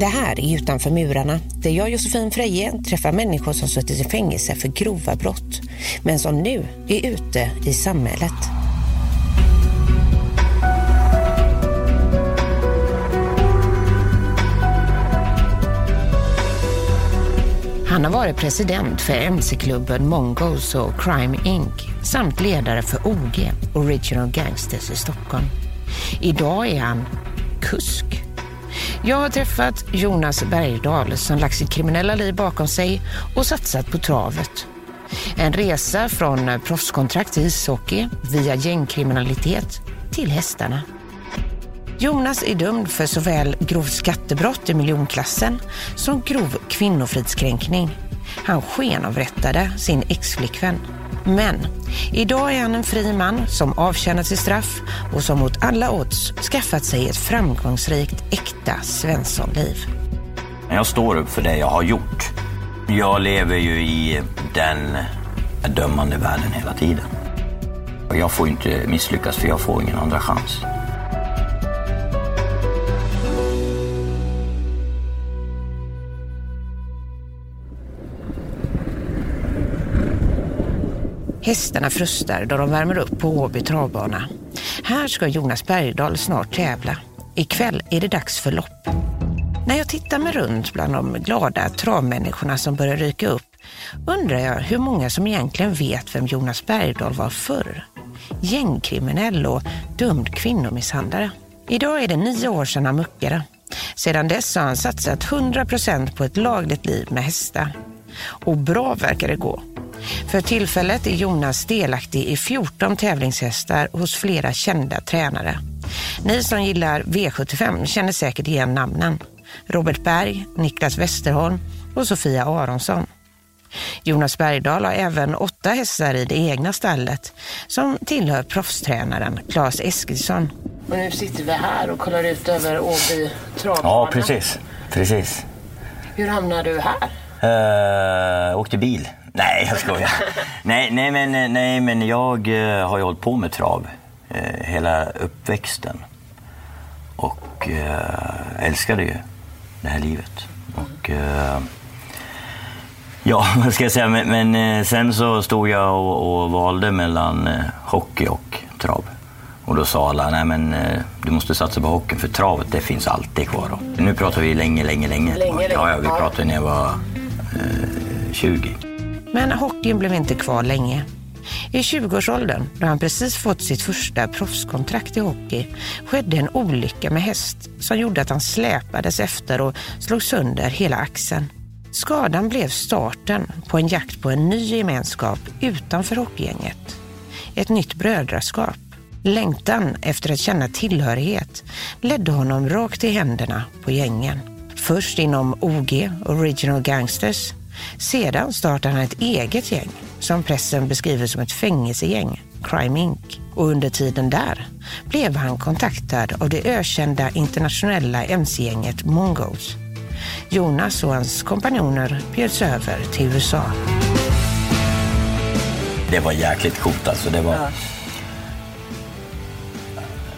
Det här är Utanför murarna, där jag, Josefin Freje, träffar människor som suttit i fängelse för grova brott, men som nu är ute i samhället. Han har varit president för mc-klubben Mongols och Crime Inc. samt ledare för OG, Original Gangsters i Stockholm. Idag är han kusk. Jag har träffat Jonas Bergdahl som lagt sitt kriminella liv bakom sig och satsat på travet. En resa från proffskontrakt i ishockey via gängkriminalitet till hästarna. Jonas är dömd för såväl grovt skattebrott i miljonklassen som grov kvinnofridskränkning. Han skenavrättade sin exflickvän. Men idag är han en fri man som avtjänat sitt straff och som mot alla odds skaffat sig ett framgångsrikt äkta Svenssonliv. Jag står upp för det jag har gjort. Jag lever ju i den dömande världen hela tiden. Jag får inte misslyckas för jag får ingen andra chans. Hästarna frustar då de värmer upp på Åby travbana. Här ska Jonas Bergdahl snart tävla. Ikväll är det dags för lopp. När jag tittar mig runt bland de glada travmänniskorna som börjar ryka upp undrar jag hur många som egentligen vet vem Jonas Bergdahl var förr. Gängkriminell och dömd kvinnomisshandlare. Idag är det nio år sedan han muckade. Sedan dess har han satsat 100% på ett lagligt liv med hästar. Och bra verkar det gå. För tillfället är Jonas delaktig i 14 tävlingshästar hos flera kända tränare. Ni som gillar V75 känner säkert igen namnen. Robert Berg, Niklas Westerholm och Sofia Aronsson. Jonas Bergdahl har även åtta hästar i det egna stallet som tillhör proffstränaren Claes Eskilsson. Och nu sitter vi här och kollar ut över Åby travbana. Ja, precis. precis. Hur hamnade du här? Uh, åkte bil. Nej, jag skojar. nej, nej, men, nej, men jag uh, har ju hållit på med trav uh, hela uppväxten. Och uh, älskade ju det här livet. Och, ja, vad ska jag säga, men, men sen så stod jag och, och valde mellan hockey och trav. Och då sa alla, nej men du måste satsa på hockeyn för travet det finns alltid kvar. Då. Nu pratar vi länge, länge, länge. länge, ja, ja, vi pratade när jag var 20. Men hockeyn blev inte kvar länge. I 20-årsåldern, då han precis fått sitt första proffskontrakt i hockey, skedde en olycka med häst som gjorde att han släpades efter och slog sönder hela axeln. Skadan blev starten på en jakt på en ny gemenskap utanför hockeygänget. Ett nytt brödraskap. Längtan efter att känna tillhörighet ledde honom rakt i händerna på gängen. Först inom OG, Original Gangsters. Sedan startade han ett eget gäng som pressen beskriver som ett fängelsegäng, Crime Inc. Och under tiden där blev han kontaktad av det ökända internationella mc-gänget Mongols. Jonas och hans kompanjoner bjöds över till USA. Det var jäkligt coolt alltså. Det var... Ja.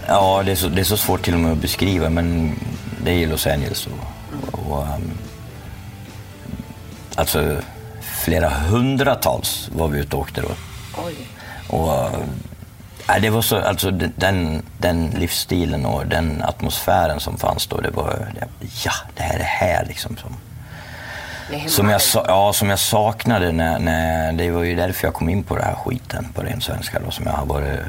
Ja, det är, så, det är så svårt till och med att beskriva, men det är ju Los Angeles och och, um, alltså flera hundratals var vi ute och åkte då. Oj. Och, äh, det var så, alltså den, den livsstilen och den atmosfären som fanns då, det var, ja, det här är det här liksom. Som, som jag, ja, som jag saknade när, när, det var ju därför jag kom in på det här skiten på ren svenska då, som jag har varit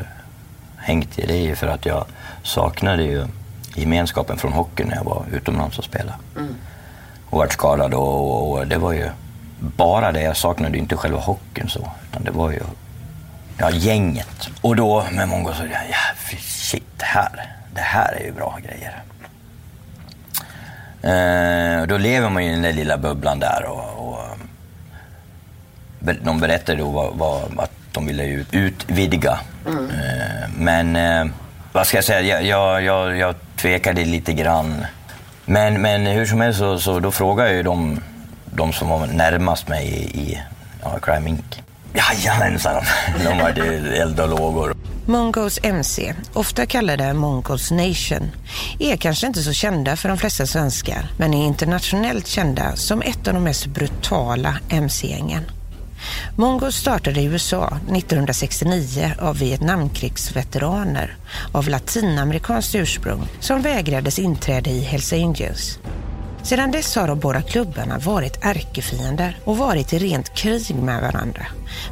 hängt i. Det är ju för att jag saknade ju gemenskapen från hockeyn när jag var utomlands och spelade. Mm. Och vart skadad och, och, det var ju bara det. Jag saknade inte själva hockeyn så, utan det var ju ja, gänget. Och då med många så, ja shit, det här, det här är ju bra grejer. Eh, då lever man ju i den där lilla bubblan där och, och de berättade då vad, vad, att de ville ju utvidga. Mm. Men vad ska jag säga, jag, jag, jag, jag tvekade lite grann. Men, men hur som helst så, så då frågade jag ju de, de som var närmast mig i, i ja, Crime Inc. Jajamensan, de var eld och lågor. Mongols MC, ofta kallade Mongols Nation, är kanske inte så kända för de flesta svenskar men är internationellt kända som ett av de mest brutala MC-gängen. Mongo startade i USA 1969 av Vietnamkrigsveteraner av latinamerikanskt ursprung som vägrades inträde i Hells Angels. Sedan dess har de båda klubbarna varit ärkefiender och varit i rent krig med varandra.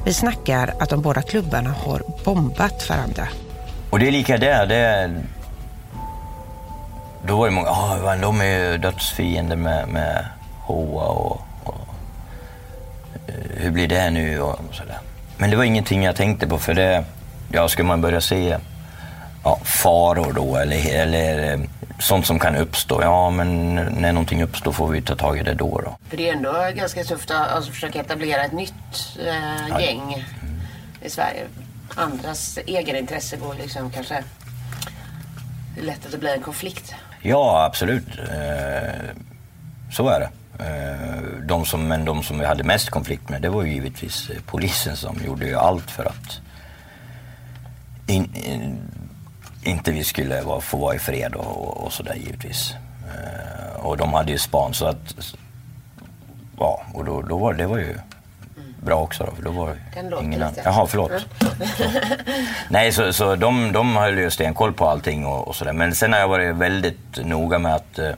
Vi snackar att de båda klubbarna har bombat varandra. Och det är lika där. Det är... Då var det många, ah, de är ju dödsfiender med, med HOA och, hur blir det nu och sådär. Men det var ingenting jag tänkte på för det, ja, ska man börja se ja, faror då eller, eller eh, sånt som kan uppstå. Ja, men när någonting uppstår får vi ta tag i det då. då. För det är ändå ganska tufft att alltså, försöka etablera ett nytt eh, gäng mm. i Sverige. Andras egenintresse går liksom kanske... Det är lätt att det blir en konflikt. Ja, absolut. Eh, så är det. Eh, de som, men de som vi hade mest konflikt med det var ju givetvis polisen som gjorde ju allt för att in, in, inte vi skulle vara, få vara i fred och, och sådär givetvis. Eh, och de hade ju span så att, ja, och då, då var det var ju bra också då, för då var det ingen annan. Jaha, förlåt. Så. Nej, så, så de, de höll ju stenkoll på allting och, och sådär. Men sen har jag varit väldigt noga med att eh,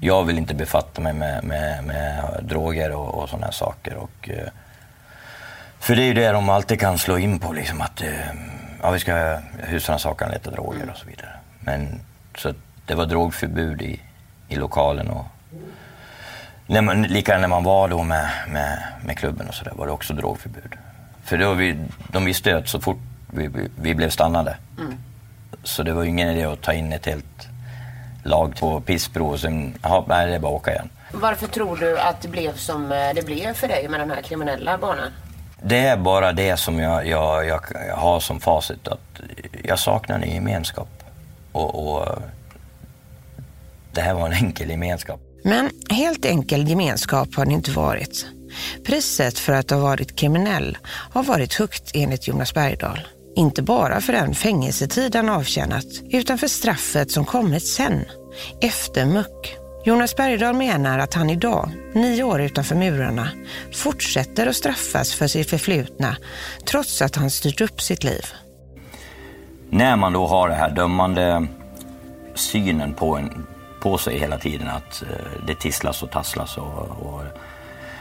jag vill inte befatta mig med, med, med droger och, och sådana saker. Och, eh, för det är ju det de alltid kan slå in på, liksom att eh, ja, vi ska husrannsakan, leta droger och så vidare. Men så det var drogförbud i, i lokalen och när man, lika när man var då med, med, med klubben och så där var det också drogförbud. För då vi, de visste att så fort vi, vi, vi blev stannade mm. så det var ingen idé att ta in ett helt lag på pissprov och sen, jaha, nej det är bara att åka igen. Varför tror du att det blev som eh, det blev för dig med den här kriminella banan? Det är bara det som jag, jag, jag, har som facit. Att jag saknar en gemenskap. Och, och, det här var en enkel gemenskap. Men helt enkel gemenskap har det inte varit. Priset för att ha varit kriminell har varit högt enligt Jonas Bergdahl. Inte bara för den fängelsetid han avtjänat, utan för straffet som kommit sen, efter muck. Jonas Bergdahl menar att han idag, nio år utanför murarna, fortsätter att straffas för sitt förflutna trots att han styrt upp sitt liv. När man då har den här dömande synen på, en, på sig hela tiden, att eh, det tisslas och tasslas och, och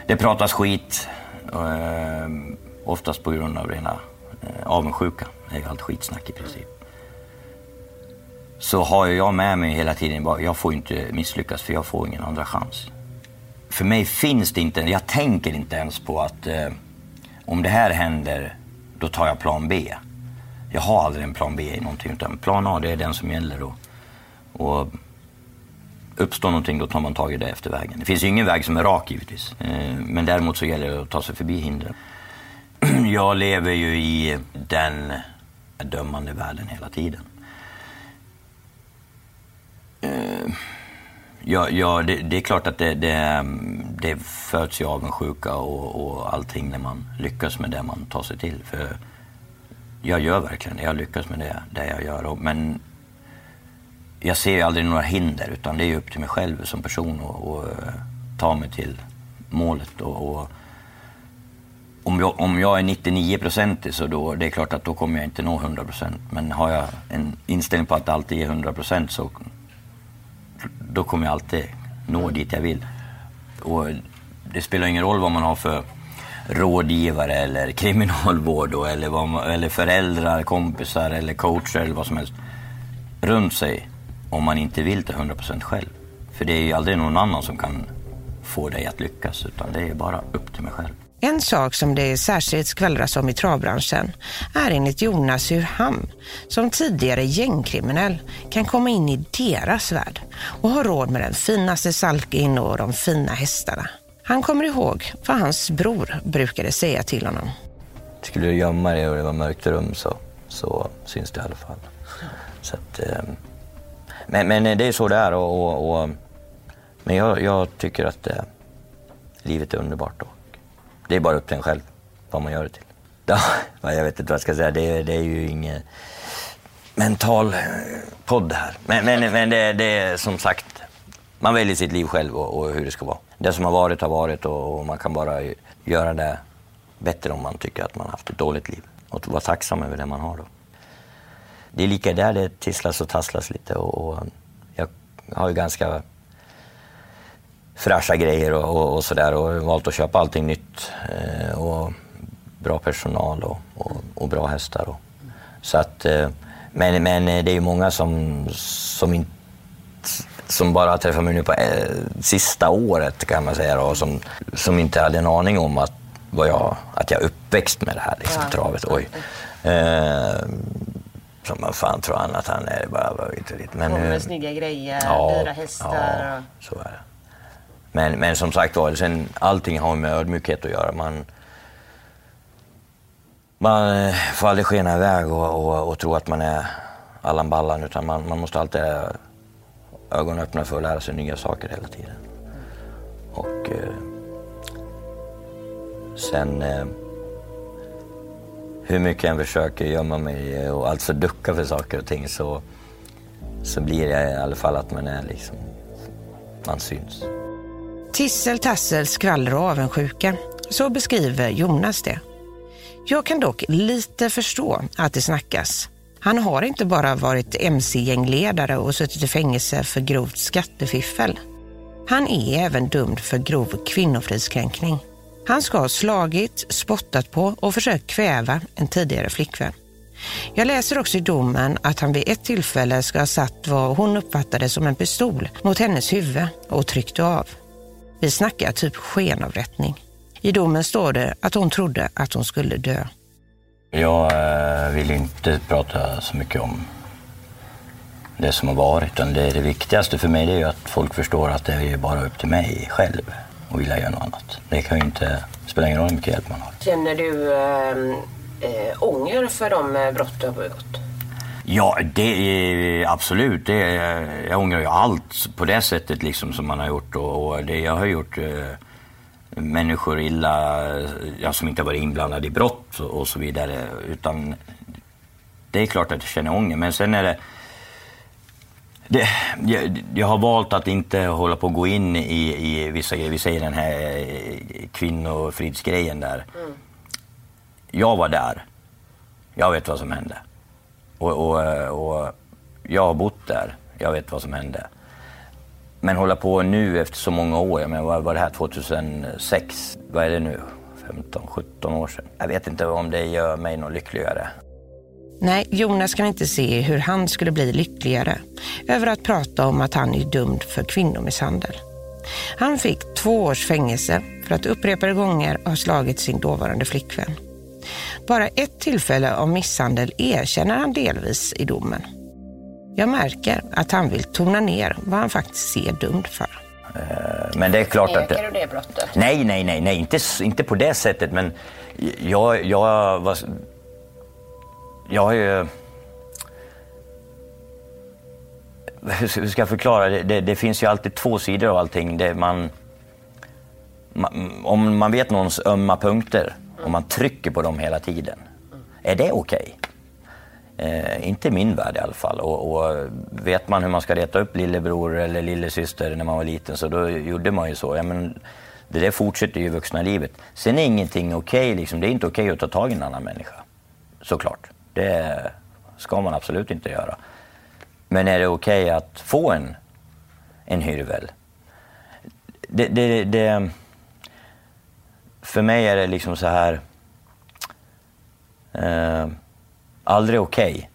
det pratas skit, och, oftast på grund av rena eh, avundsjuka. Det är ju allt skitsnack i princip så har jag med mig hela tiden bara, jag får inte misslyckas för jag får ingen andra chans. För mig finns det inte, jag tänker inte ens på att eh, om det här händer, då tar jag plan B. Jag har aldrig en plan B i någonting, utan plan A det är den som gäller. Och, och uppstår någonting, då tar man tag i det efter vägen. Det finns ju ingen väg som är rak givetvis, eh, men däremot så gäller det att ta sig förbi hindren. Jag lever ju i den dömande världen hela tiden. Eh, ja, ja det, det, är klart att det, det, det föds ju avundsjuka och, och allting när man lyckas med det man tar sig till. För jag gör verkligen det. Jag lyckas med det, det jag gör. Och, men jag ser ju aldrig några hinder utan det är upp till mig själv som person att eh, ta mig till målet. Och, och, om, jag, om jag är 99 procentig så då, det är klart att då kommer jag inte nå 100 procent. Men har jag en inställning på att alltid är 100 procent så då kommer jag alltid nå dit jag vill. Och det spelar ingen roll vad man har för rådgivare eller kriminalvård då, eller, man, eller föräldrar, kompisar eller coacher eller vad som helst runt sig om man inte vill till 100% själv. För det är ju aldrig någon annan som kan få dig att lyckas utan det är bara upp till mig själv. En sak som det särskilt skvallras om i travbranschen är enligt Jonas hur han, som tidigare gängkriminell, kan komma in i deras värld och ha råd med den finaste salkin och de fina hästarna. Han kommer ihåg vad hans bror brukade säga till honom. skulle du gömma dig och det var mörkt rum så, så syns det i alla fall. Så att, ehm, men, men det är så det är. Och, och, och men jag, jag, tycker att eh, livet är underbart. då det är bara upp till en själv vad man gör det till. Ja, jag vet inte vad jag ska säga. Det, det är ju ingen mental eh, podd här. Men, men, men det, det, är som sagt, man väljer sitt liv själv och, och, hur det ska vara. Det som har varit har varit och, och man kan bara göra det bättre om man tycker att man har haft ett dåligt liv. Och vara tacksam över det man har då. Det är lika där det tisslas och tasslas lite och, och jag har ju ganska fräscha grejer och, och, och sådär och valt att köpa allting nytt. Eh, och bra personal och, och, och bra hästar. Och, så att, eh, men, men det är ju många som, som, in, som bara har träffat mig nu på eh, sista året kan man säga och som, som inte hade en aning om att, vad jag, att jag är uppväxt med det här liksom, ja. travet. Oj. Eh, som man fan tror han att han är. Bara, bara lite. Men, Kommer med snygga grejer, ja, dyra hästar. Ja, så är det. Men, men som sagt var, sen, allting har med ödmjukhet att göra. Man, man eh, får aldrig skena iväg och, och, och tro att man är Allan Ballan, utan man, man måste alltid ha ögonen öppna för att lära sig nya saker hela tiden. Och eh, sen eh, hur mycket jag än försöker gömma mig och alltså ducka för saker och ting så, så blir det i alla fall att man är liksom, man syns. Tissel, tassel, skvaller och avundsjuka. Så beskriver Jonas det. Jag kan dock lite förstå att det snackas. Han har inte bara varit mc-gängledare och suttit i fängelse för grovt skattefiffel. Han är även dömd för grov kvinnofridskränkning. Han ska ha slagit, spottat på och försökt kväva en tidigare flickvän. Jag läser också i domen att han vid ett tillfälle ska ha satt vad hon uppfattade som en pistol mot hennes huvud och tryckt av. Vi snackar typ skenavrättning. I domen står det att hon trodde att hon skulle dö. Jag eh, vill inte prata så mycket om det som har varit. Utan det, det viktigaste för mig är att folk förstår att det är bara upp till mig själv att vilja göra något annat. Det kan ju inte spela ingen roll hur mycket hjälp man har. Känner du äh, äh, ånger för de brott du har begått? Ja, det är absolut. Det är, jag ångrar ju allt på det sättet liksom som man har gjort. Och, och det jag har gjort eh, människor illa, ja, som inte har varit inblandade i brott och, och, så vidare. Utan det är klart att jag känner ånger. Men sen är det, det jag, jag, har valt att inte hålla på att gå in i, i vissa grejer. Vi säger den här kvinnofridsgrejen där. Mm. Jag var där. Jag vet vad som hände. Och, och, eh, och jag har bott där. Jag vet vad som hände. Men hålla på nu efter så många år, jag menar, vad var det här 2006? Vad är det nu? 15, 17 år sedan. Jag vet inte om det gör mig något lyckligare. Nej, Jonas kan inte se hur han skulle bli lyckligare över att prata om att han är dömd för kvinnomisshandel. Han fick två års fängelse för att upprepade gånger ha slagit sin dåvarande flickvän. Bara ett tillfälle av misshandel erkänner han delvis i domen. Jag märker att han vill tona ner vad han faktiskt ser dömd för. Eh, men det är klart att... Förnekar du det brottet? Nej, nej, nej, nej. Inte, inte på det sättet. Men jag, jag var... Jag har ju... Hur ska jag förklara? Det, det, det, finns ju alltid två sidor av allting. Det man, man, om man vet någons ömma punkter och man trycker på dem hela tiden. Är det okej? Okay? Eh, inte i min värld i alla fall. Och, och, vet man hur man ska reta upp lillebror eller lillasyster när man var liten så då gjorde man ju så. Ja, men det där fortsätter ju i vuxna livet. Sen är ingenting okej. Okay, liksom. Det är inte okej okay att ta tag i en annan människa. Såklart. Det ska man absolut inte göra. Men är det okej okay att få en, en hyrvel? Det, det, det, för mig är det liksom så här... Eh, aldrig okej okay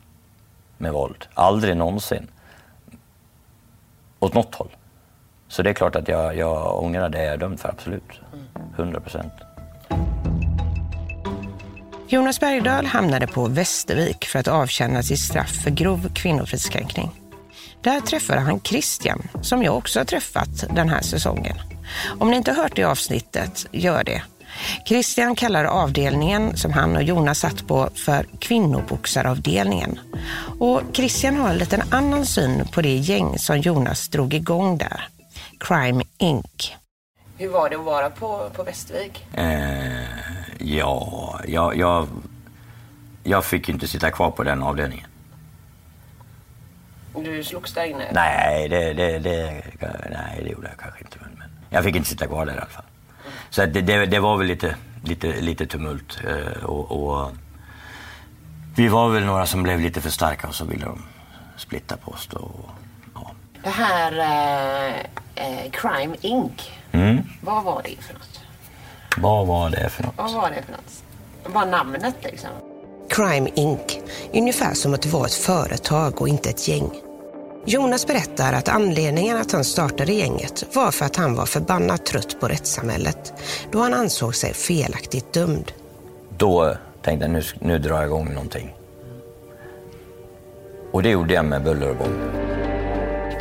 med våld. Aldrig någonsin. Åt något håll. Så det är klart att jag, jag ångrar det jag är dömd för, absolut. 100 procent. Jonas Bergdahl hamnade på Västervik för att avtjäna sitt straff för grov kvinnofridskränkning. Där träffade han Christian, som jag också har träffat den här säsongen. Om ni inte hört det avsnittet, gör det. Christian kallar avdelningen som han och Jonas satt på för kvinnoboxaravdelningen. Och Christian har en liten annan syn på det gäng som Jonas drog igång där. Crime Inc. Hur var det att vara på, på Västervik? Eh, ja, jag, jag, jag fick inte sitta kvar på den avdelningen. Du slogs där inne? Nej, det, det, det, nej, det gjorde jag kanske inte. Men jag fick inte sitta kvar där i alla fall. Så det, det, det var väl lite, lite, lite tumult. Eh, och, och, vi var väl några som blev lite för starka och så ville de splitta på oss. Då, och, ja. Det här eh, eh, Crime Inc. Mm. Vad var det för något? Vad var det för något? Vad var det för något? Bara namnet liksom. Crime Inc. Ungefär som att det var ett företag och inte ett gäng. Jonas berättar att anledningen att han startade gänget var för att han var förbannat trött på rättssamhället då han ansåg sig felaktigt dömd. Då tänkte jag nu, nu drar jag igång någonting. Och det gjorde jag med buller och bång.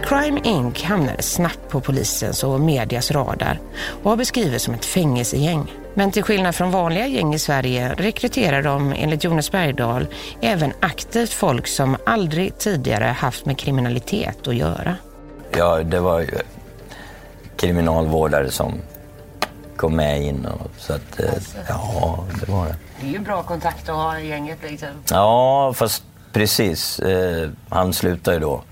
Crime Inc. hamnade snabbt på polisens och medias radar och har beskrivits som ett fängelsegäng. Men till skillnad från vanliga gäng i Sverige rekryterar de enligt Jonas Bergdahl även aktivt folk som aldrig tidigare haft med kriminalitet att göra. Ja, det var ju kriminalvårdare som kom med in. Och, så att, eh, ja, det var det. Det är ju bra kontakt att ha i gänget liksom. Ja, fast precis. Eh, han slutade ju då.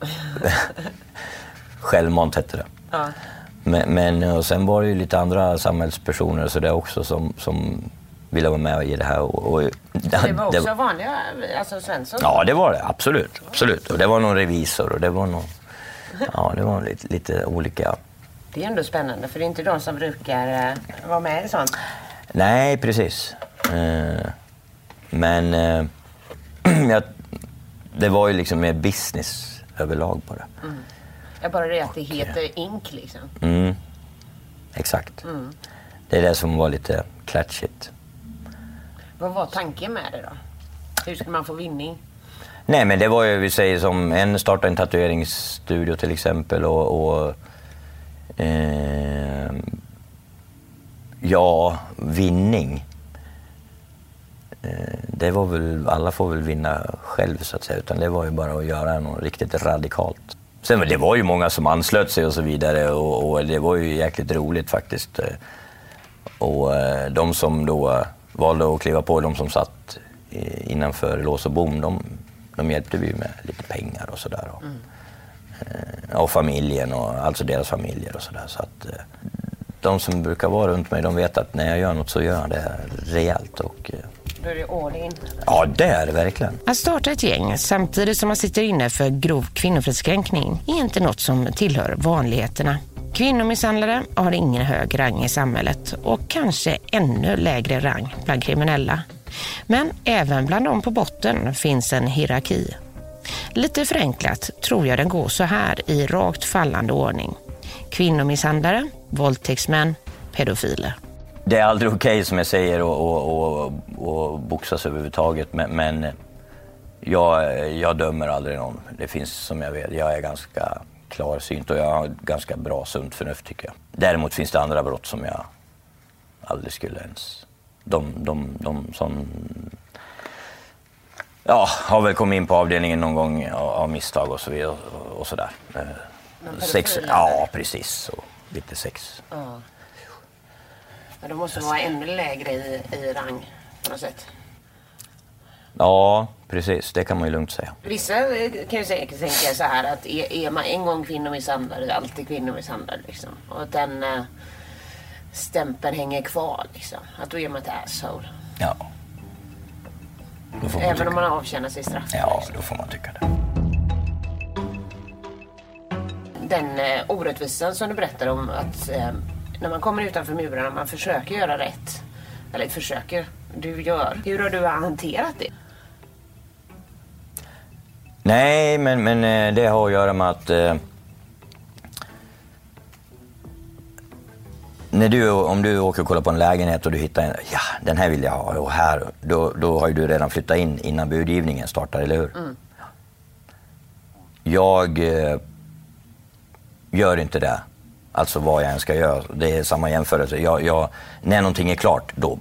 Självmant hette det. Ja. Men, men och sen var det ju lite andra samhällspersoner så det också som, som ville vara med i det här. Och, och, Det var också vanliga, alltså Svensson? Ja, det var det. Absolut. absolut. Och det var någon revisor och det var någon... Ja, det var lite, lite olika. Det är ändå spännande för det är inte de som brukar eh, vara med i sånt. Nej, precis. Eh, men eh, det var ju liksom mer business överlag på det. Jag bara det att det heter Ink liksom. Mm. Exakt. Det är det som var lite klatschigt. Vad var tanken med det då? Hur skulle man få vinning? Nej, men det var ju, vi säger som en startade en tatueringsstudio till exempel och, och eh, ja, vinning. Eh, det var väl, alla får väl vinna själv så att säga, utan det var ju bara att göra något riktigt radikalt. Sen det var ju många som anslöt sig och så vidare och, och det var ju jäkligt roligt faktiskt. Eh, Och eh, de som då valde att kliva på, de som satt innanför lås och bom, de, de hjälpte vi med lite pengar och sådär. Och, eh, och familjen och alltså deras familjer och sådär. Så att, de som brukar vara runt mig, de vet att när jag gör något så gör jag det rejält. Och, Då är det all in. ja, det är det verkligen. Att starta ett gäng samtidigt som man sitter inne för grov kvinnofridskränkning är inte något som tillhör vanligheterna. Kvinnomisshandlare har ingen hög rang i samhället och kanske ännu lägre rang bland kriminella. Men även bland dem på botten finns en hierarki. Lite förenklat tror jag den går så här i rakt fallande ordning. Kvinnomisshandlare, våldtäktsmän, pedofiler. Det är aldrig okej som jag säger att och, och, och boxas överhuvudtaget men, men jag, jag dömer aldrig någon. Det finns som jag vet, jag är ganska klarsynt och jag har ganska bra sunt förnuft tycker jag. Däremot finns det andra brott som jag aldrig skulle ens... De, de, de som ja, har väl kommit in på avdelningen någon gång av, misstag och så vidare och, och sådär. Eh, Sex, ja precis. Och lite sex. Ja. Ja, de måste vara ännu lägre i, i rang på något sätt. Ja, precis. Det kan man ju lugnt säga. Vissa eh, kan ju säkert tänka så här att är, är man en gång kvinnomisshandlare, är alltid kvinnomisshandlare. Liksom. Och att den eh, stämpeln hänger kvar. Liksom. Att då är man ett asshole. Ja. Även tycka. om man avtjänar sitt straff. Ja, liksom. då får man tycka det. Den eh, orättvisan som du berättar om att när man kommer utanför murarna, man försöker göra rätt. Eller försöker, du gör. Hur har du hanterat det? Nej, men, men eh, det har att göra med att eh, när du, om du åker och kollar på en lägenhet och du hittar en, ja den här vill jag ha och här, då, då har ju du redan flyttat in innan budgivningen startar, eller hur? Jag eh, gör inte det Alltså vad jag än ska göra. Det är samma jämförelse. Jag, jag, när någonting är klart, då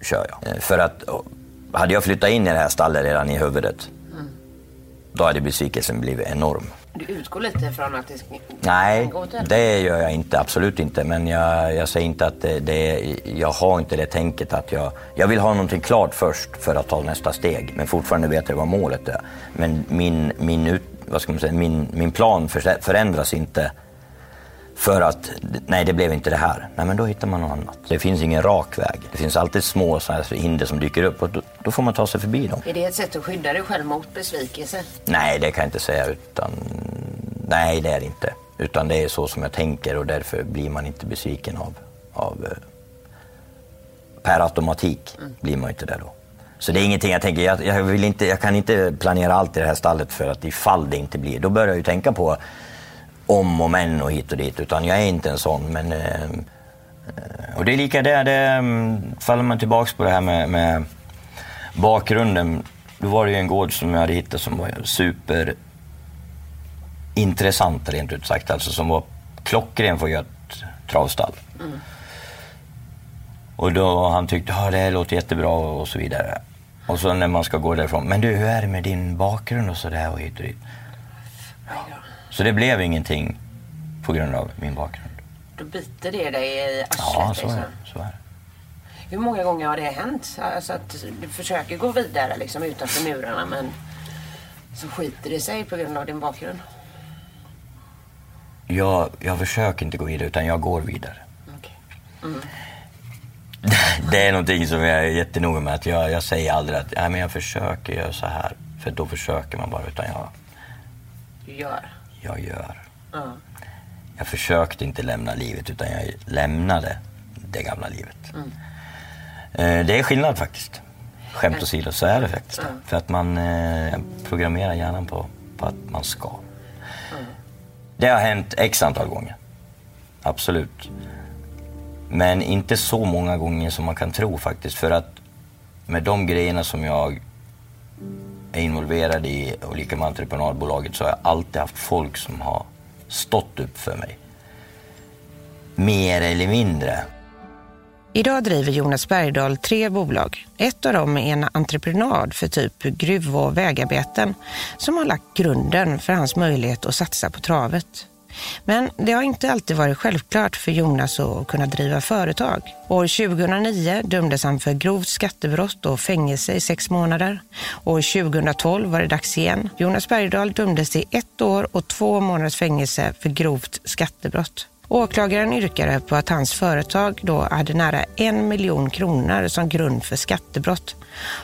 kör jag. Eh, för att hade jag flyttat in i det här stallet redan i huvudet, mm. då hade besvikelsen blivit enorm. Du utgår lite från att det ska Nej, det gör jag inte. Absolut inte. Men jag, jag säger inte att det, det, jag har inte det tänket att jag... Jag vill ha någonting klart först för att ta nästa steg. Men fortfarande vet jag vad målet är. Men min, min, vad ska man säga, min, min plan förändras inte för att, nej det blev inte det här. Nej men då hittar man något annat. Det finns ingen rak väg. Det finns alltid små så här hinder som dyker upp och då, då, får man ta sig förbi dem. Är det ett sätt att skydda dig själv mot besvikelse? Nej, det kan jag inte säga. Utan, nej, det är det inte. Utan det är så som jag tänker och därför blir man inte besviken av, av eh, per automatik mm. blir man inte det då. Så det är ingenting jag tänker, jag, jag, vill inte, jag kan inte planera allt i det här stallet för att ifall det inte blir, då börjar jag ju tänka på om och men och hit och dit. Utan jag är inte en sån. Men, eh, och det är lika där, det, mm, faller man tillbaks på det här med, med bakgrunden. Då var det ju en gård som jag hade hittat som var super intressant rent ut sagt. Alltså som var klockren för att göra ett travstall. Mm. Och då han tyckte att det här låter jättebra och så vidare. Och så när man ska gå därifrån, men du hur är det med din bakgrund och sådär och hit och dit. Ja. Så det blev ingenting på grund av min bakgrund. Då biter det dig i arslet? Ja, så är, det, liksom. så är det. Hur många gånger har det hänt? Alltså att du försöker gå vidare liksom utanför murarna men så skiter det sig på grund av din bakgrund? Jag, jag försöker inte gå vidare utan jag går vidare. Okay. Mm. Det är någonting som jag är jättenoga med. Att jag, jag säger aldrig att Nej, men jag försöker göra så här. För då försöker man bara. Utan jag... Du gör? Jag gör. Mm. Jag försökte inte lämna livet utan jag lämnade det gamla livet. Mm. Eh, det är skillnad faktiskt. Skämt åsido så är det faktiskt. Mm. För att man eh, programmerar hjärnan på, på att man ska. Det har hänt x antal gånger. Absolut. Men inte så många gånger som man kan tro faktiskt. För att med de grejerna som jag är involverad i och lika med entreprenadbolaget så har jag alltid haft folk som har stått upp för mig. Mer eller mindre. Idag driver Jonas Bergdahl tre bolag. Ett av dem är en entreprenad för typ gruv och vägarbeten som har lagt grunden för hans möjlighet att satsa på travet. Men det har inte alltid varit självklart för Jonas att kunna driva företag. År 2009 dömdes han för grovt skattebrott och fängelse i sex månader. År 2012 var det dags igen. Jonas Bergdahl dömdes till ett år och två månaders fängelse för grovt skattebrott. Åklagaren yrkade på att hans företag då hade nära en miljon kronor som grund för skattebrott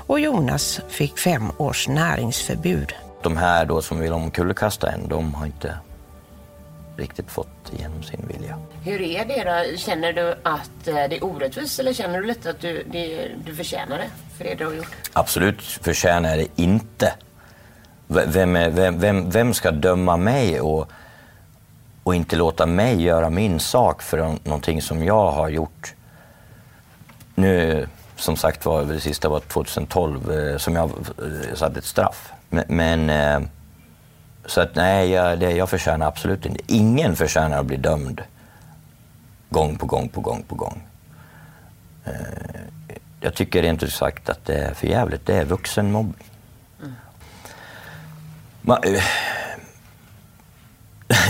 och Jonas fick fem års näringsförbud. De här då som vill omkullkasta en, de har inte riktigt fått igenom sin vilja. Hur är det då? Känner du att eh, det är orättvist eller känner du lite att du, det, du förtjänar det för det du har gjort? Absolut förtjänar jag det inte. Vem, är, vem, vem, vem ska döma mig och, och inte låta mig göra min sak för någonting som jag har gjort? Nu, som sagt var, det sista var 2012 eh, som jag eh, satte ett straff. Men, men så att nej, jag, det, jag förtjänar absolut inte. Ingen förtjänar att bli dömd gång på gång på gång på gång. Eh, jag tycker rent ut sagt att det är för jävligt. Det är vuxenmobbning. Mm. Man, eh,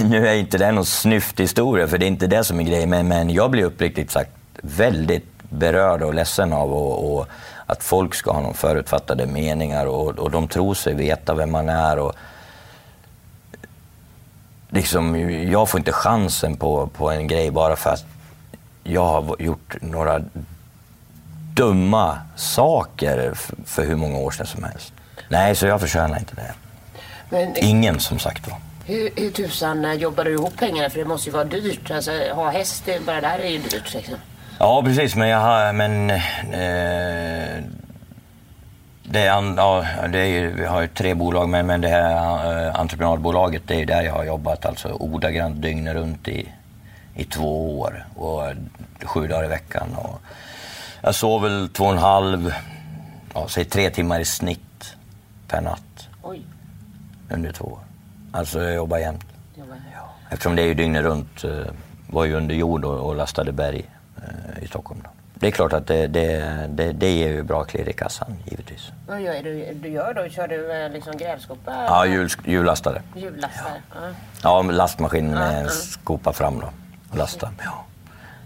nu är inte det någon snyft historia, för det är inte det som är grejen, men, men jag blir uppriktigt sagt väldigt berörd och ledsen av och, och att folk ska ha någon förutfattade meningar och, och de tror sig veta vem man är. Och, liksom, jag får inte chansen på, på en grej bara för att jag har gjort några dumma saker för hur många år sedan som helst. Nej, så jag förtjänar inte det. Men, Ingen som sagt var. Hur, hur tusan eh, jobbar du ihop pengarna? För det måste ju vara dyrt. Alltså, ha häst, bara där är ju dyrt. Liksom. Ja, precis. Men jag har... Men, eh, det ja, det är, vi har ju tre bolag, men, men det här äh, entreprenadbolaget, det är där jag har jobbat alltså ordagrant dygnet runt i, i två år. Och sju dagar i veckan. Och jag sov väl två och en halv, ja, säg tre timmar i snitt per natt. Oj. Under två år. Alltså jag jobbar jämt. Ja. Eftersom det är ju dygnet runt. Eh, var ju under jord och, och lastade berg eh, i Stockholm. Då. Det är klart att det, det, det, det ger ju bra klirr i kassan, givetvis. Vad gör du, du gör då? Kör du eh, liksom grävskopa? Ja, hjul, hjullastare. Hjullastare? Ja. Ja, lastmaskin med Ja, skopa fram då och lasta. Ja.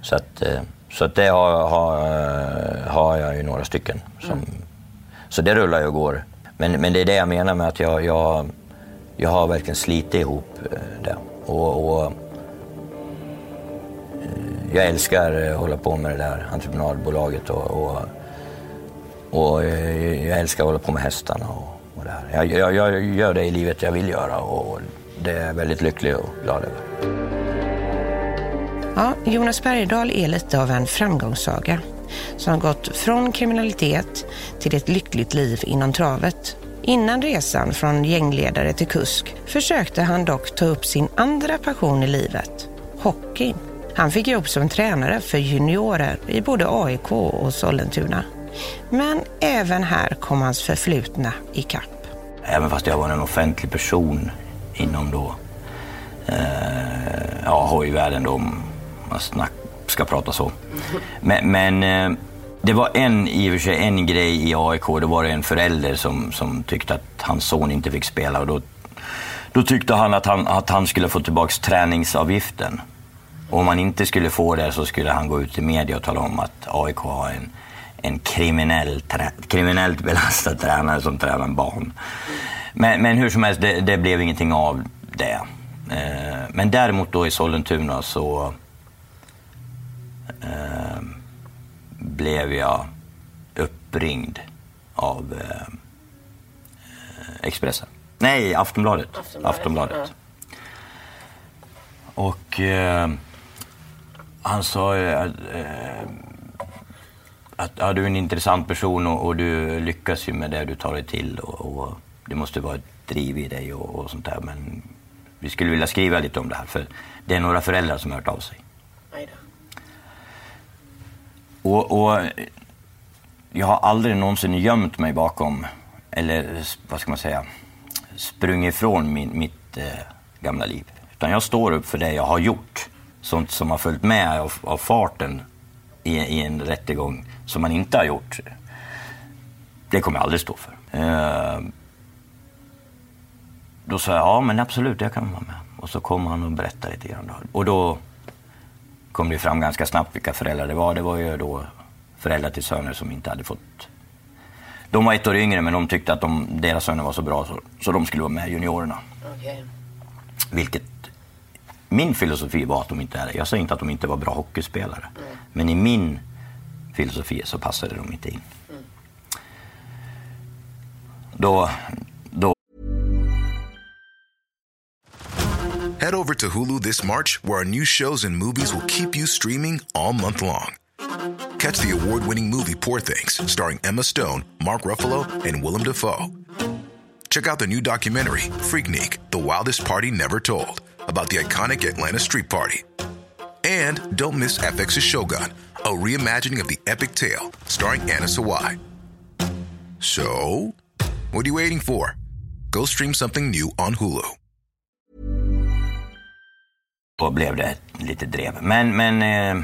Så, att, eh, så att det har, har, eh, har jag ju några stycken. Som, Så det rullar ju och går. Men, men det är det jag menar med att jag, jag, jag har verkligen slitit ihop det. Och, och, jag älskar eh, att hålla på med det där entreprenadbolaget och, och, och eh, jag älskar att hålla på med hästarna och, och det här. Jag, jag, jag gör det i livet jag vill göra och det är jag väldigt lycklig och glad över. Ja, Jonas Bergdahl är lite av en framgångssaga som har gått från kriminalitet till ett lyckligt liv inom travet. Innan resan från gängledare till kusk försökte han dock ta upp sin andra passion i livet, hockeyn. Han fick jobb som tränare för juniorer i både AIK och Sollentuna. Men även här kom hans förflutna i kapp. Även fast jag var en offentlig person inom då, eh, ja, hojvärlden då, om man snack, ska prata så. Men, men eh, det var en, i och för sig, en grej i AIK, då var det en förälder som, som tyckte att hans son inte fick spela och då, då tyckte han att, han att han skulle få tillbaka träningsavgiften. Och om han inte skulle få det så skulle han gå ut i media och tala om att AIK har en, en kriminell, kriminellt belastad tränare som tränar barn. Men, men hur som helst, det, det blev ingenting av det. Eh, men däremot då i Sollentuna så eh, blev jag uppringd av eh, Expressen. Nej, Aftonbladet. Aftonbladet, Aftonbladet. Och eh, han sa ju att, eh, att ja, du är en intressant person och, och du lyckas ju med det du tar dig till och, och det måste vara ett driv i dig och, och sånt där. Men vi skulle vilja skriva lite om det här för det är några föräldrar som har hört av sig. Och, och jag har aldrig någonsin gömt mig bakom, eller vad ska man säga, sprungit ifrån min, mitt eh, gamla liv. Utan jag står upp för det jag har gjort. Sånt som har följt med av, av farten i, i en rättegång som man inte har gjort. Det kommer jag aldrig stå för. Eh, då sa jag, ja men absolut, jag kan vara med. Och så kom han och berättade lite grann. Då. Och då kom det fram ganska snabbt vilka föräldrar det var. Det var ju då föräldrar till söner som inte hade fått... De var ett år yngre men de tyckte att de, deras söner var så bra så, så de skulle vara med juniorerna. Okej. Vilket min filosofi var att de inte är det. Jag säger inte att de inte var bra hockeyspelare. Men i min filosofi så passade de inte in. Då, då Head over to Hulu this March, where our new shows and movies will keep you streaming all month long. Catch the award winning movie Poor Things, starring Emma Stone, Mark Ruffalo, and Willem Dafoe. Check out the new documentary, Freaknik The Wildest Party Never Told, about the iconic Atlanta Street Party. And don't miss FX's Shogun, a reimagining of the epic tale, starring Anna Sawai. So, what are you waiting for? Go stream something new on Hulu. då blev det lite drev. Men, men eh,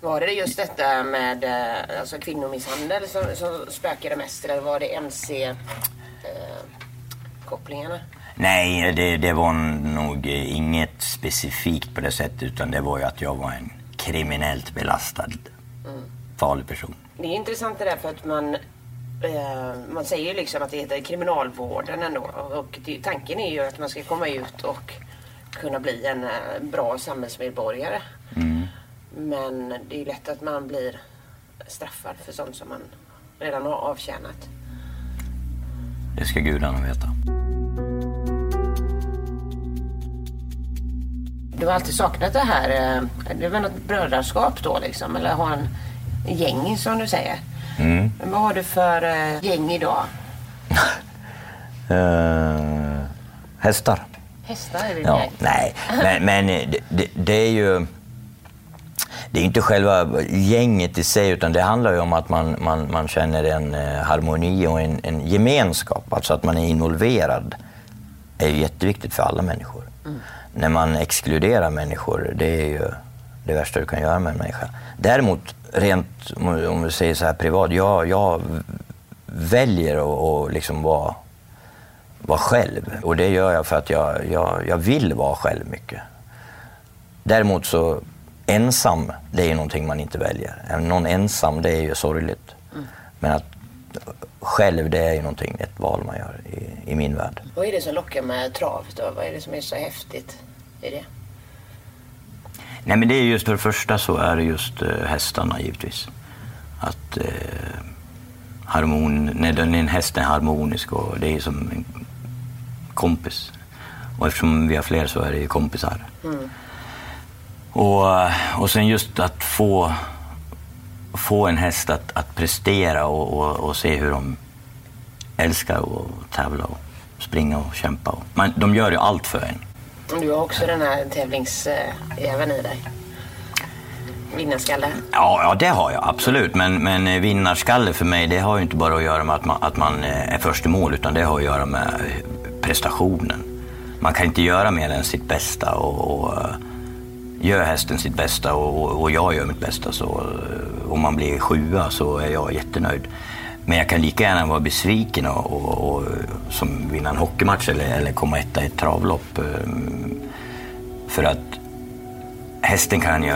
Var det just detta med eh, alltså kvinnomisshandel som, som spökade mest eller var det MC-kopplingarna? Nej, det, det var nog inget specifikt på det sättet utan det var ju att jag var en kriminellt belastad, farlig person. Det är intressant det där för att man eh, man säger ju liksom att det heter kriminalvården ändå och tanken är ju att man ska komma ut och kunna bli en eh, bra samhällsmedborgare. Men det är ju lätt att man blir straffad för sånt som man redan har avtjänat. Det ska gudarna veta. Du har alltid saknat det här, eh, det är väl något brödraskap då liksom, eller ha en gäng som du säger. Men vad har du för eh, gäng idag? Eh, hästar. Hästar är det Ja, gäng. nej, men, men det, det, det är ju... Det är inte själva gänget i sig, utan det handlar ju om att man, man, man känner en harmoni och en, en gemenskap. Alltså att man är involverad är ju jätteviktigt för alla människor. När man exkluderar människor, det är ju det värsta du kan göra med en människa. Däremot, rent om vi säger så här privat, jag, jag väljer att, att liksom vara, vara själv. Och det gör jag för att jag, jag, jag vill vara själv mycket. Däremot så ensam, det är ju någonting man inte väljer. Någon ensam, det är ju sorgligt. Mm. Men att själv, det är ju någonting, ett val man gör i, i min värld. Vad är det som lockar med trav då? Vad är det som är så häftigt i det? Nej men det är just för det första så är det just uh, hästarna givetvis. Att uh, harmon, när, en häst är harmonisk och det är som en kompis. Och eftersom vi har fler så är det ju kompisar. Mm. Och, och sen just att få, få en häst att, att prestera och, och, och se hur de älskar att tävla och springa och kämpa. Man, de gör ju allt för en. Du har också den här tävlingsäven i dig? Vinnarskalle? Ja, ja, det har jag absolut. Men, men vinnarskalle för mig, det har ju inte bara att göra med att man, att man är först i mål, utan det har att göra med prestationen. Man kan inte göra mer än sitt bästa och, och gör hästen sitt bästa och, och, jag gör mitt bästa så om man blir sjua så är jag jättenöjd. Men jag kan lika gärna vara besviken och, och, och som vinna en hockeymatch eller, eller komma etta i ett travlopp. Eh, för att hästen kan ju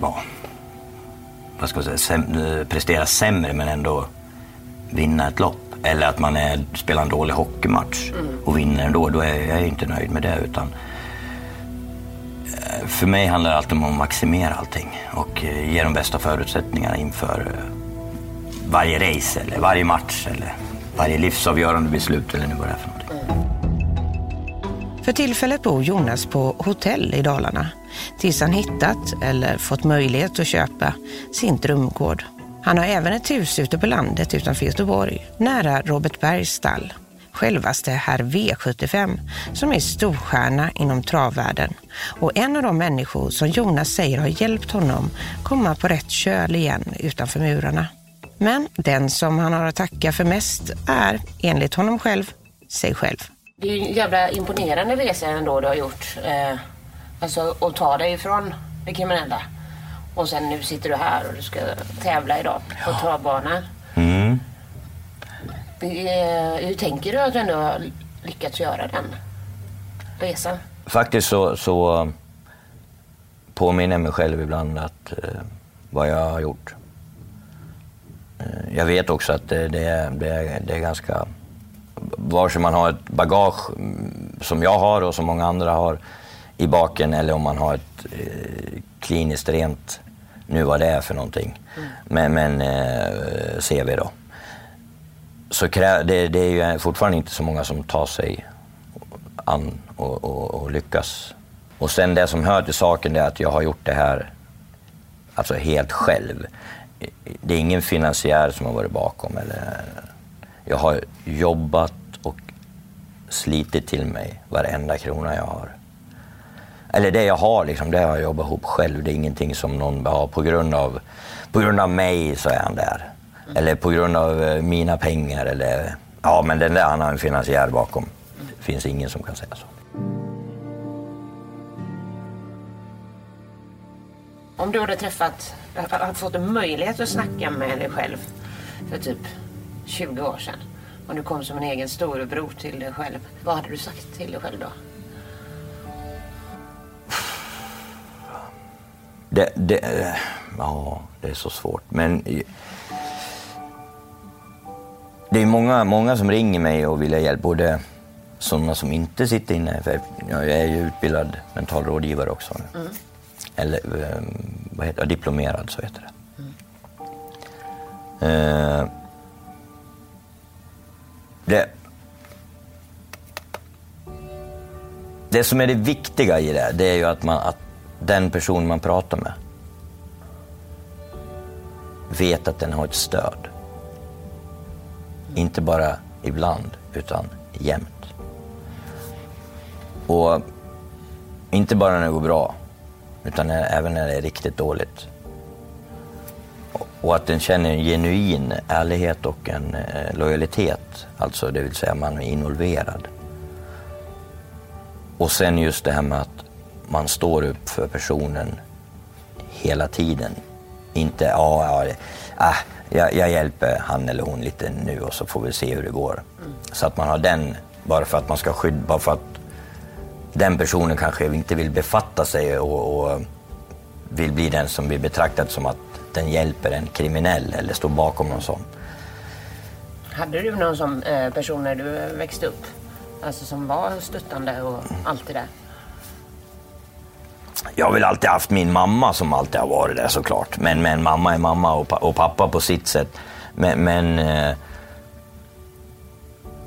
ja, vad ska man säga, prestera sämre men ändå vinna ett lopp. Eller att man är, spelar en dålig hockeymatch och vinner ändå. Då är jag inte nöjd med det. Utan eh, för mig handlar det alltid om att maximera allting och eh, ge de bästa förutsättningarna inför eh, varje race eller varje match eller varje livsavgörande beslut eller nu vad det är för någonting. För tillfället bor Jonas på hotell i Dalarna tills han hittat eller fått möjlighet att köpa sin drömgård. Han har även ett hus ute på landet utanför Göteborg, nära Robert Bergs stall. Självaste herr V75 som är storstjärna inom travvärlden och en av de människor som Jonas säger har hjälpt honom komma på rätt köl igen utanför murarna. Men den som han har att tacka för mest är, enligt honom själv, sig själv. Det är en jävla imponerande resa ändå du har gjort. Eh, alltså att ta dig ifrån det kriminella. Och sen nu sitter du här och du ska tävla idag på ja. travbanan. Mm. Eh, hur tänker du att du ändå har lyckats göra den resan? Faktiskt så, så påminner jag mig själv ibland att eh, vad jag har gjort. Eh, jag vet också att det, det, är, det, är, det är ganska... Vare sig man har ett bagage mm, som jag har och som många andra har i baken eller om man har ett eh, kliniskt rent, nu vad det är för någonting, mm. men, men eh, CV då. Så krä, det, det, är ju fortfarande inte så många som tar sig an och, och, och lyckas. Och sen det som hör till saken är att jag har gjort det här alltså helt själv det är ingen finansiär som har varit bakom. Eller, jag har jobbat och slitit till mig varenda krona jag har. Eller det jag har, liksom, det har jag jobbat ihop själv. Det är ingenting som någon har på grund av, på grund av mig så är han där. Eller på grund av eh, mina pengar. Eller, ja, men den där han har en finansiär bakom. Det finns ingen som kan säga så. Om du hade träffat har fått en möjlighet att snacka med dig själv för typ 20 år sedan. Och du kom som en egen storebror till dig själv. Vad hade du sagt till dig själv då? Det, det, ja, det är så svårt. Men det är många, många som ringer mig och vill ha hjälp. Både sådana som inte sitter inne, för jag är ju utbildad mental rådgivare också. Mm. Eller ehm, vad heter det? diplomerad, så heter det. Mm. Eh, det. Det som är det viktiga i det, det är ju att, man, att den person man pratar med vet att den har ett stöd. Inte bara ibland, utan jämt. Och inte bara när det går bra, utan även när det är riktigt dåligt. Och att den känner en genuin ärlighet och en eh, lojalitet, alltså det vill säga man är involverad. Och sen just det här med att man står upp för personen hela tiden. Inte, ja, ja ah, jag, jag, hjälper han eller hon lite nu och så får vi se hur det går. Mm. Så att man har den, bara för att man ska skydda, bara för att den personen kanske inte vill befatta sig och, och vill bli den som blir betraktad som att den hjälper en kriminell eller står bakom någon sån. Hade du någon sån eh, person när du växte upp? Alltså som var stöttande och allt det där? Jag har väl alltid haft min mamma som alltid har varit där såklart. Men, men mamma är mamma och, och pappa på sitt sätt. Men, men eh,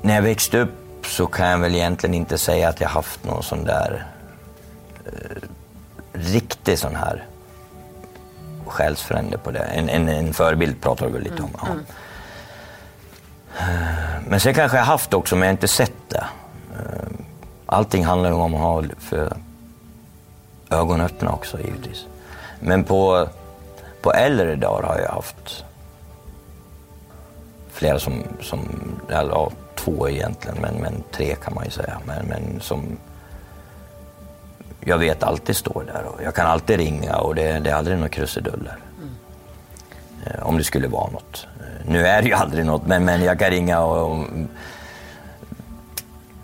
när jag växte upp så kan jag väl egentligen inte säga att jag haft någon sån där eh, riktig sån här själsfrände på det. En, en, en förebild pratar du väl lite om? Ja. Mm. Men sen kanske jag haft också, men jag har inte sett det. Eh, allting handlar ju om att ha för ögonen öppna också givetvis. Men på, på äldre dagar har jag haft flera som, som ja, två egentligen, men, men tre kan man ju säga. Men, men som jag vet alltid står där och jag kan alltid ringa och det, det är aldrig några krusiduller. Mm. Om det skulle vara något. Eh, nu är det ju aldrig något, men, men jag kan ringa och, och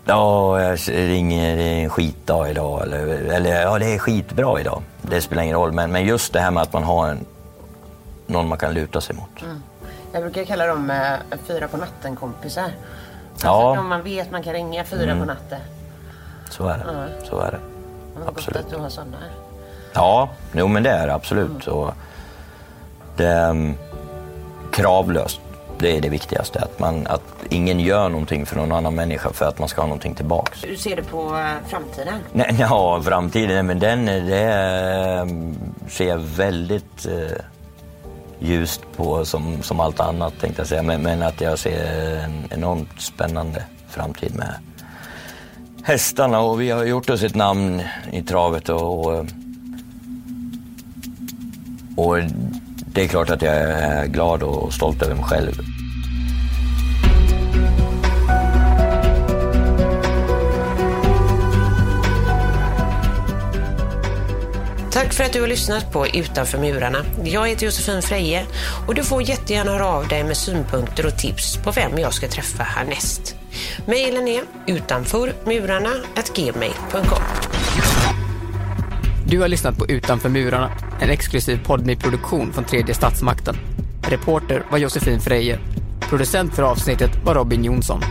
Ja, jag ringer, det är en skitdag idag. Eller, eller ja, det är skitbra idag. Det spelar ingen roll. Men, men just det här med att man har en, någon man kan luta sig mot. Mm. Jag brukar kalla dem eh, fyra på natten-kompisar. Alltså ja. man vet man kan ringa fyra mm. på natten. Så är det. Mm. Så är det. Vad absolut. gott att du har sådana. Ja, jo, men det är det absolut. Mm. Och det är um, kravlöst. Det är det viktigaste. Att, man, att ingen gör någonting för någon annan människa för att man ska ha någonting tillbaks. Hur ser du på eh, framtiden? Nej, ja, framtiden, men den det ehm, ser jag väldigt eh, ljust på som, som allt annat tänkte jag säga. Men, men att jag ser en enormt spännande framtid med hästarna och vi har gjort oss ett namn i travet och, och, och det är klart att jag är glad och stolt över mig själv. Tack för att du har lyssnat på Utanför murarna. Jag heter Josefin Freje och du får jättegärna höra av dig med synpunkter och tips på vem jag ska träffa härnäst. Mailen är utanförmurarna.gmail.com Du har lyssnat på Utanför murarna, en exklusiv poddmy-produktion från tredje statsmakten. Reporter var Josefin Freje. Producent för avsnittet var Robin Jonsson.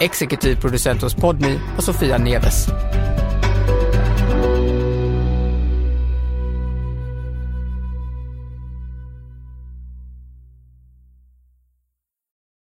Exekutiv producent hos Podmi var Sofia Neves.